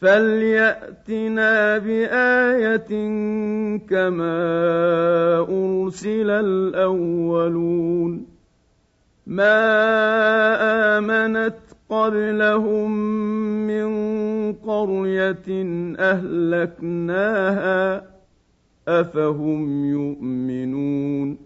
فلياتنا بايه كما ارسل الاولون ما امنت قبلهم من قريه اهلكناها افهم يؤمنون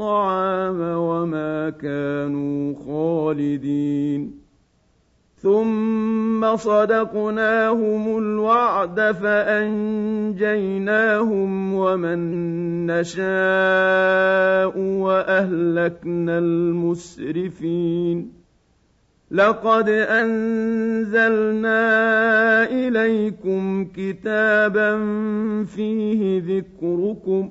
وما كانوا خالدين. ثم صدقناهم الوعد فأنجيناهم ومن نشاء وأهلكنا المسرفين. لقد أنزلنا إليكم كتابا فيه ذكركم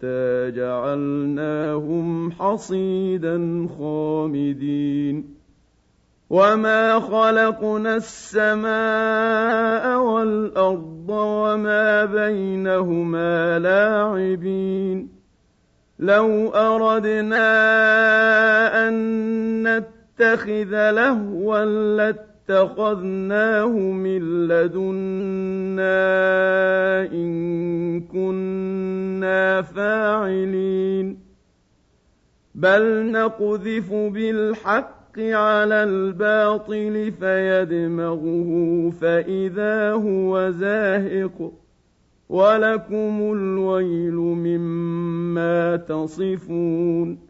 حتى جعلناهم حصيدا خامدين. وما خلقنا السماء والارض وما بينهما لاعبين. لو اردنا ان نتخذ لهوا لاتخذناه من لدنا إن كنا فاعلين. بل نقذف بالحق على الباطل فيدمغه فإذا هو زاهق ولكم الويل مما تصفون.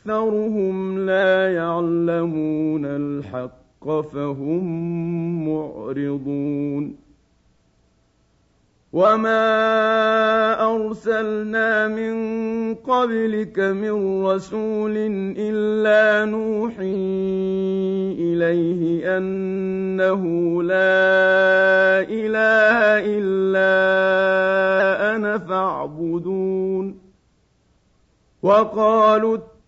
أكثرهم لا يعلمون الحق فهم معرضون وما أرسلنا من قبلك من رسول إلا نوحي إليه أنه لا إله إلا أنا فاعبدون وقالوا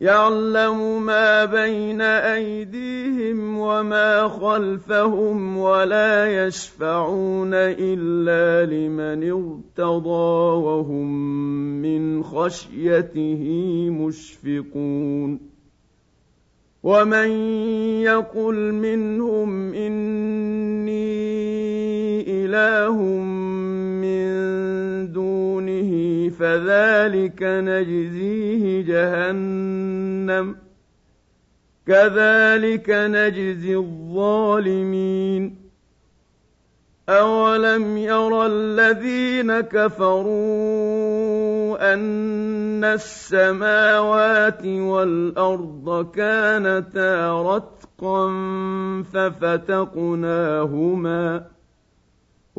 يعلم ما بين أيديهم وما خلفهم ولا يشفعون إلا لمن ارتضى وهم من خشيته مشفقون ومن يقل منهم إني إله دونه فذلك نجزيه جهنم. كذلك نجزي الظالمين. أولم ير الذين كفروا أن السماوات والأرض كانتا رتقا ففتقناهما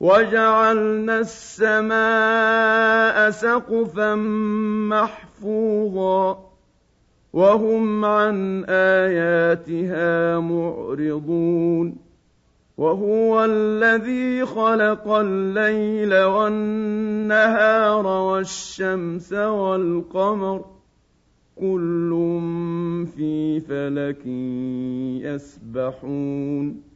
وجعلنا السماء سقفا محفوظا وهم عن آياتها معرضون وهو الذي خلق الليل والنهار والشمس والقمر كل في فلك يسبحون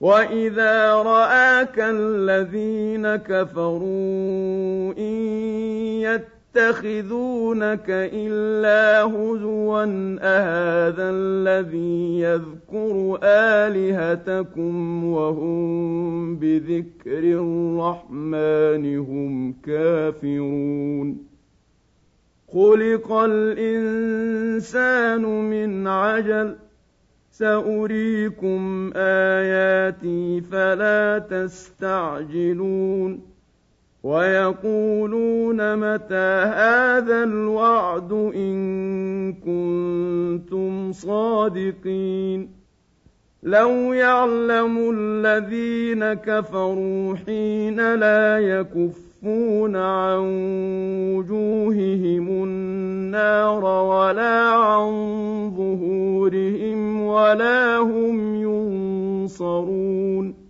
وإذا رآك الذين كفروا إن يت يتخذونك إلا هزوا أهذا الذي يذكر آلهتكم وهم بذكر الرحمن هم كافرون خلق الإنسان من عجل سأريكم آياتي فلا تستعجلون ويقولون متى هذا الوعد إن كنتم صادقين لو يعلم الذين كفروا حين لا يكفون عن وجوههم النار ولا عن ظهورهم ولا هم ينصرون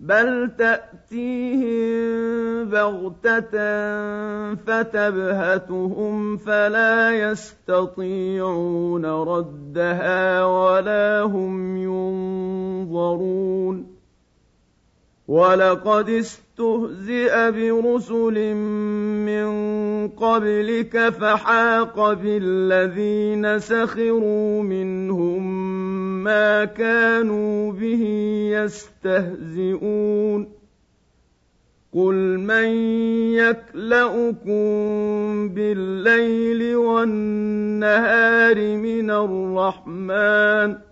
بل تأتيهم بغتة فتبهتهم فلا يستطيعون ردها ولا هم ينظرون وَلَقَدِ اسْتُهْزِئَ بِرُسُلٍ مِّن قَبْلِكَ فَحَاقَ بِالَّذِينَ سَخِرُوا مِنْهُم مَّا كَانُوا بِهِ يَسْتَهْزِئُونَ. قُلْ مَن يَكْلَؤُكُم بِاللَّيْلِ وَالنَّهَارِ مِنَ الرَّحْمَٰنِ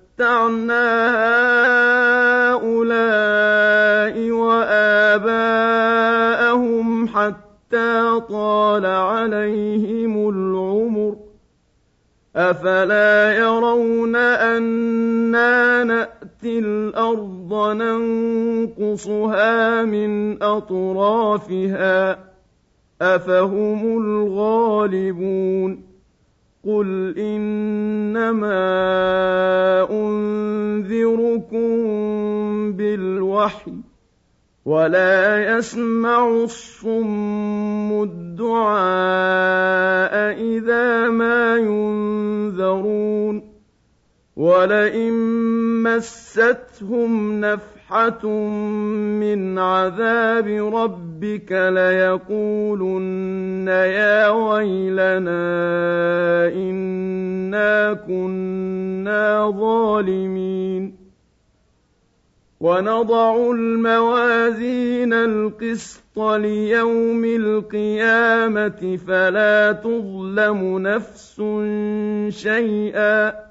مَتَّعْنَا هَٰؤُلَاءِ وَآبَاءَهُمْ حَتَّىٰ طَالَ عَلَيْهِمُ الْعُمُرُ ۗ. أَفَلَا يَرَوْنَ أَنَّا نَأْتِي الْأَرْضَ نَنقُصُهَا مِنْ أَطْرَافِهَا ۚ؟ أَفَهُمُ الْغَالِبُونَ. قُلْ إِنَّمَا أُنذِرُكُم بِالْوَحْيِ ۚ وَلَا يَسْمَعُ الصُّمُّ الدُّعَاءَ إِذَا مَا يُنذَرُونَ وَلَئِن مَّسَّتْهُمْ نَفْحَةٌ مِّنْ عَذَابِ رَبِّكَ لَيَقُولُنَّ يَا وَيْلَنَا إِنَّا كُنَّا ظَالِمِينَ. وَنَضَعُ الْمَوَازِينَ الْقِسْطَ لِيَوْمِ الْقِيَامَةِ فَلَا تُظْلَمُ نَفْسٌ شَيْئًا ۖ.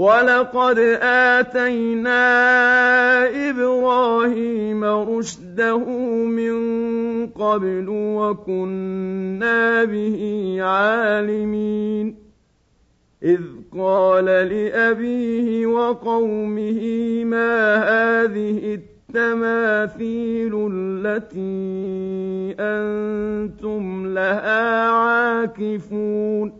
وَلَقَدْ آتَيْنَا إِبْرَاهِيمَ رُشْدَهُ مِن قَبْلُ وَكُنَّا بِهِ عَالِمِينَ إِذْ قَالَ لِأَبِيهِ وَقَوْمِهِ مَا هَٰذِهِ التَّمَاثِيلُ الَّتِي أَنتُمْ لَهَا عَاكِفُونَ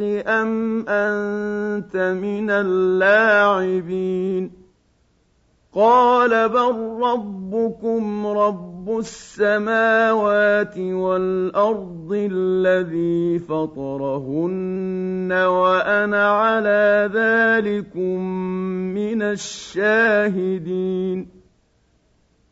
أَمْ أَنتَ مِنَ اللاعبين؟ قَالَ بَل رَّبُّكُمْ رَبُّ السَّمَاوَاتِ وَالْأَرْضِ الَّذِي فَطَرَهُنَّ وَأَنَا عَلَىٰ ذَٰلِكُم مِّنَ الشَّاهِدِينَ.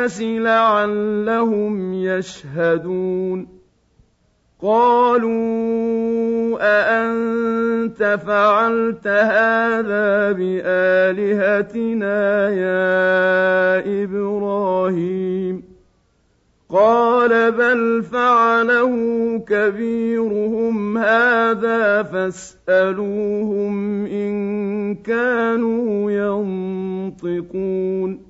الناس لعلهم يشهدون. قالوا أأنت فعلت هذا بآلهتنا يا إبراهيم؟ قال بل فعله كبيرهم هذا فاسألوهم إن كانوا ينطقون.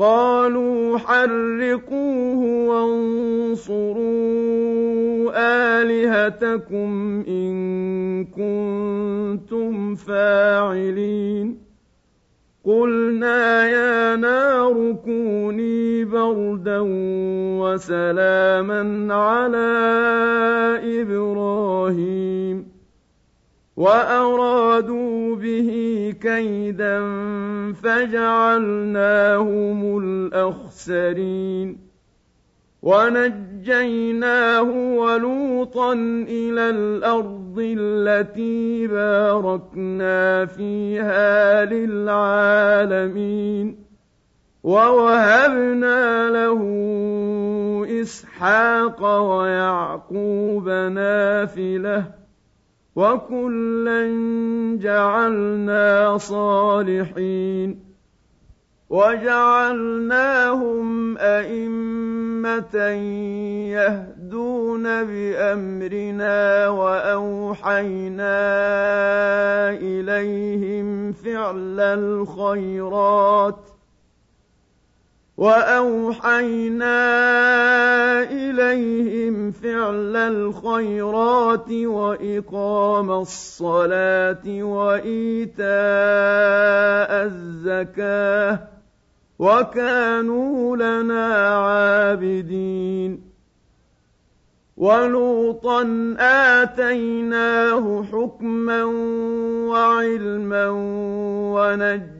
قالوا حرقوه وانصروا آلهتكم إن كنتم فاعلين. قلنا يا نار كوني بردا وسلاما على إبراهيم. وأرادوا به كيدا فجعلناهم الأخسرين ونجيناه ولوطا إلى الأرض التي باركنا فيها للعالمين ووهبنا له إسحاق ويعقوب نافله وكلا جعلنا صالحين وجعلناهم أئمة يهدون بأمرنا وأوحينا إليهم فعل الخيرات وأوحينا إليهم فعل الخيرات وإقام الصلاة وإيتاء الزكاة وكانوا لنا عابدين ولوطا آتيناه حكما وعلما ونجا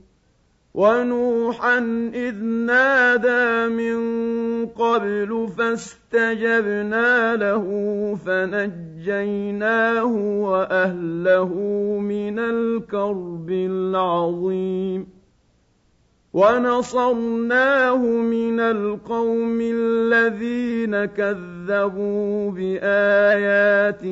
ونوحا إذ نادى من قبل فاستجبنا له فنجيناه وأهله من الكرب العظيم ونصرناه من القوم الذين كذبوا بآياتنا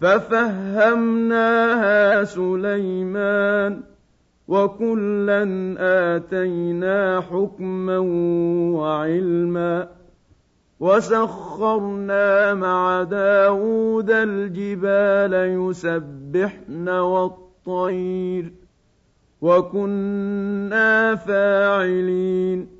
ففهمناها سليمان وكلا آتينا حكما وعلما وسخرنا مع داود الجبال يسبحن والطير وكنا فاعلين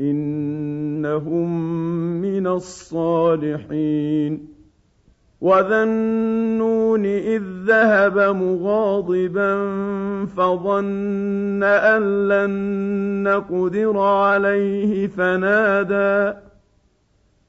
إنهم من الصالحين. وذا النون إذ ذهب مغاضبا فظن أن لن نقدر عليه فنادى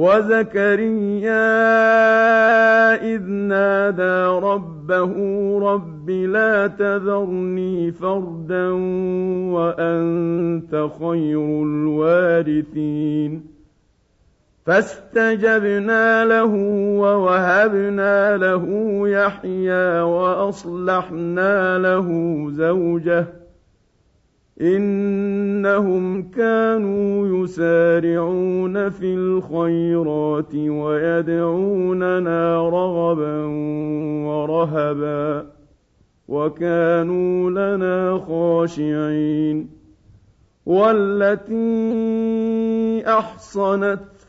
وزكريا اذ نادى ربه رب لا تذرني فردا وانت خير الوارثين فاستجبنا له ووهبنا له يحيى واصلحنا له زوجه إنهم كانوا يسارعون في الخيرات ويدعوننا رغبا ورهبا وكانوا لنا خاشعين والتي أحصنت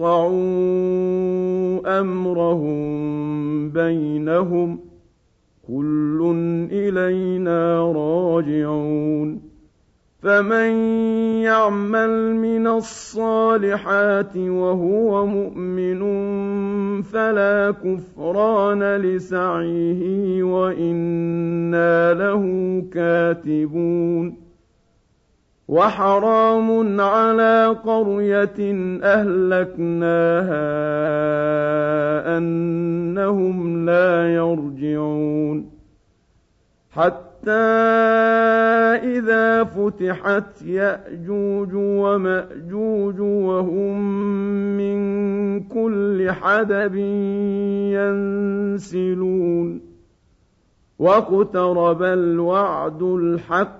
قَطَعُوا أَمْرَهُم بَيْنَهُمْ ۖ كُلٌّ إِلَيْنَا رَاجِعُونَ فَمَن يَعْمَلْ مِنَ الصَّالِحَاتِ وَهُوَ مُؤْمِنٌ فَلَا كُفْرَانَ لِسَعْيِهِ وَإِنَّا لَهُ كَاتِبُونَ وحرام على قرية أهلكناها أنهم لا يرجعون. حتى إذا فتحت يأجوج ومأجوج وهم من كل حدب ينسلون. واقترب الوعد الحق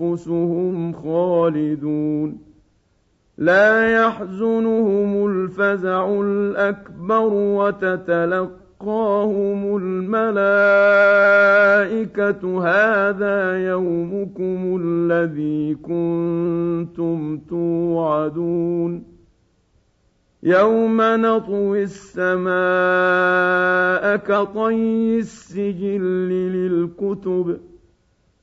أنفسهم خالدون لا يحزنهم الفزع الأكبر وتتلقاهم الملائكة هذا يومكم الذي كنتم توعدون يوم نطوي السماء كطي السجل للكتب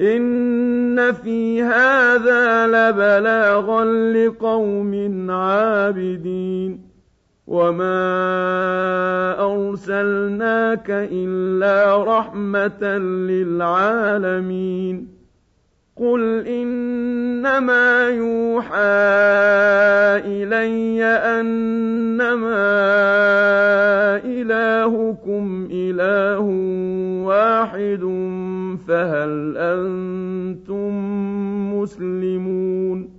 إن في هذا لبلاغا لقوم عابدين وما أرسلناك إلا رحمة للعالمين قل إنما يوحى إلي أنما إلهكم إله واحد فهل أنتم مسلمون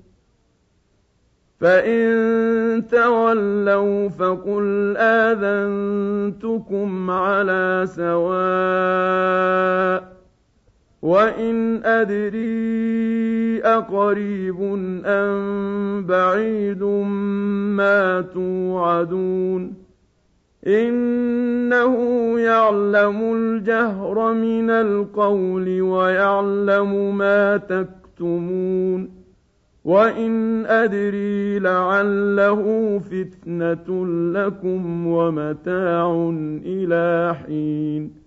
فإن تولوا فقل آذنتكم على سواء وإن أدري أقريب أم بعيد ما توعدون إنه يعلم الجهر من القول ويعلم ما تكتمون وإن أدري لعله فتنة لكم ومتاع إلى حين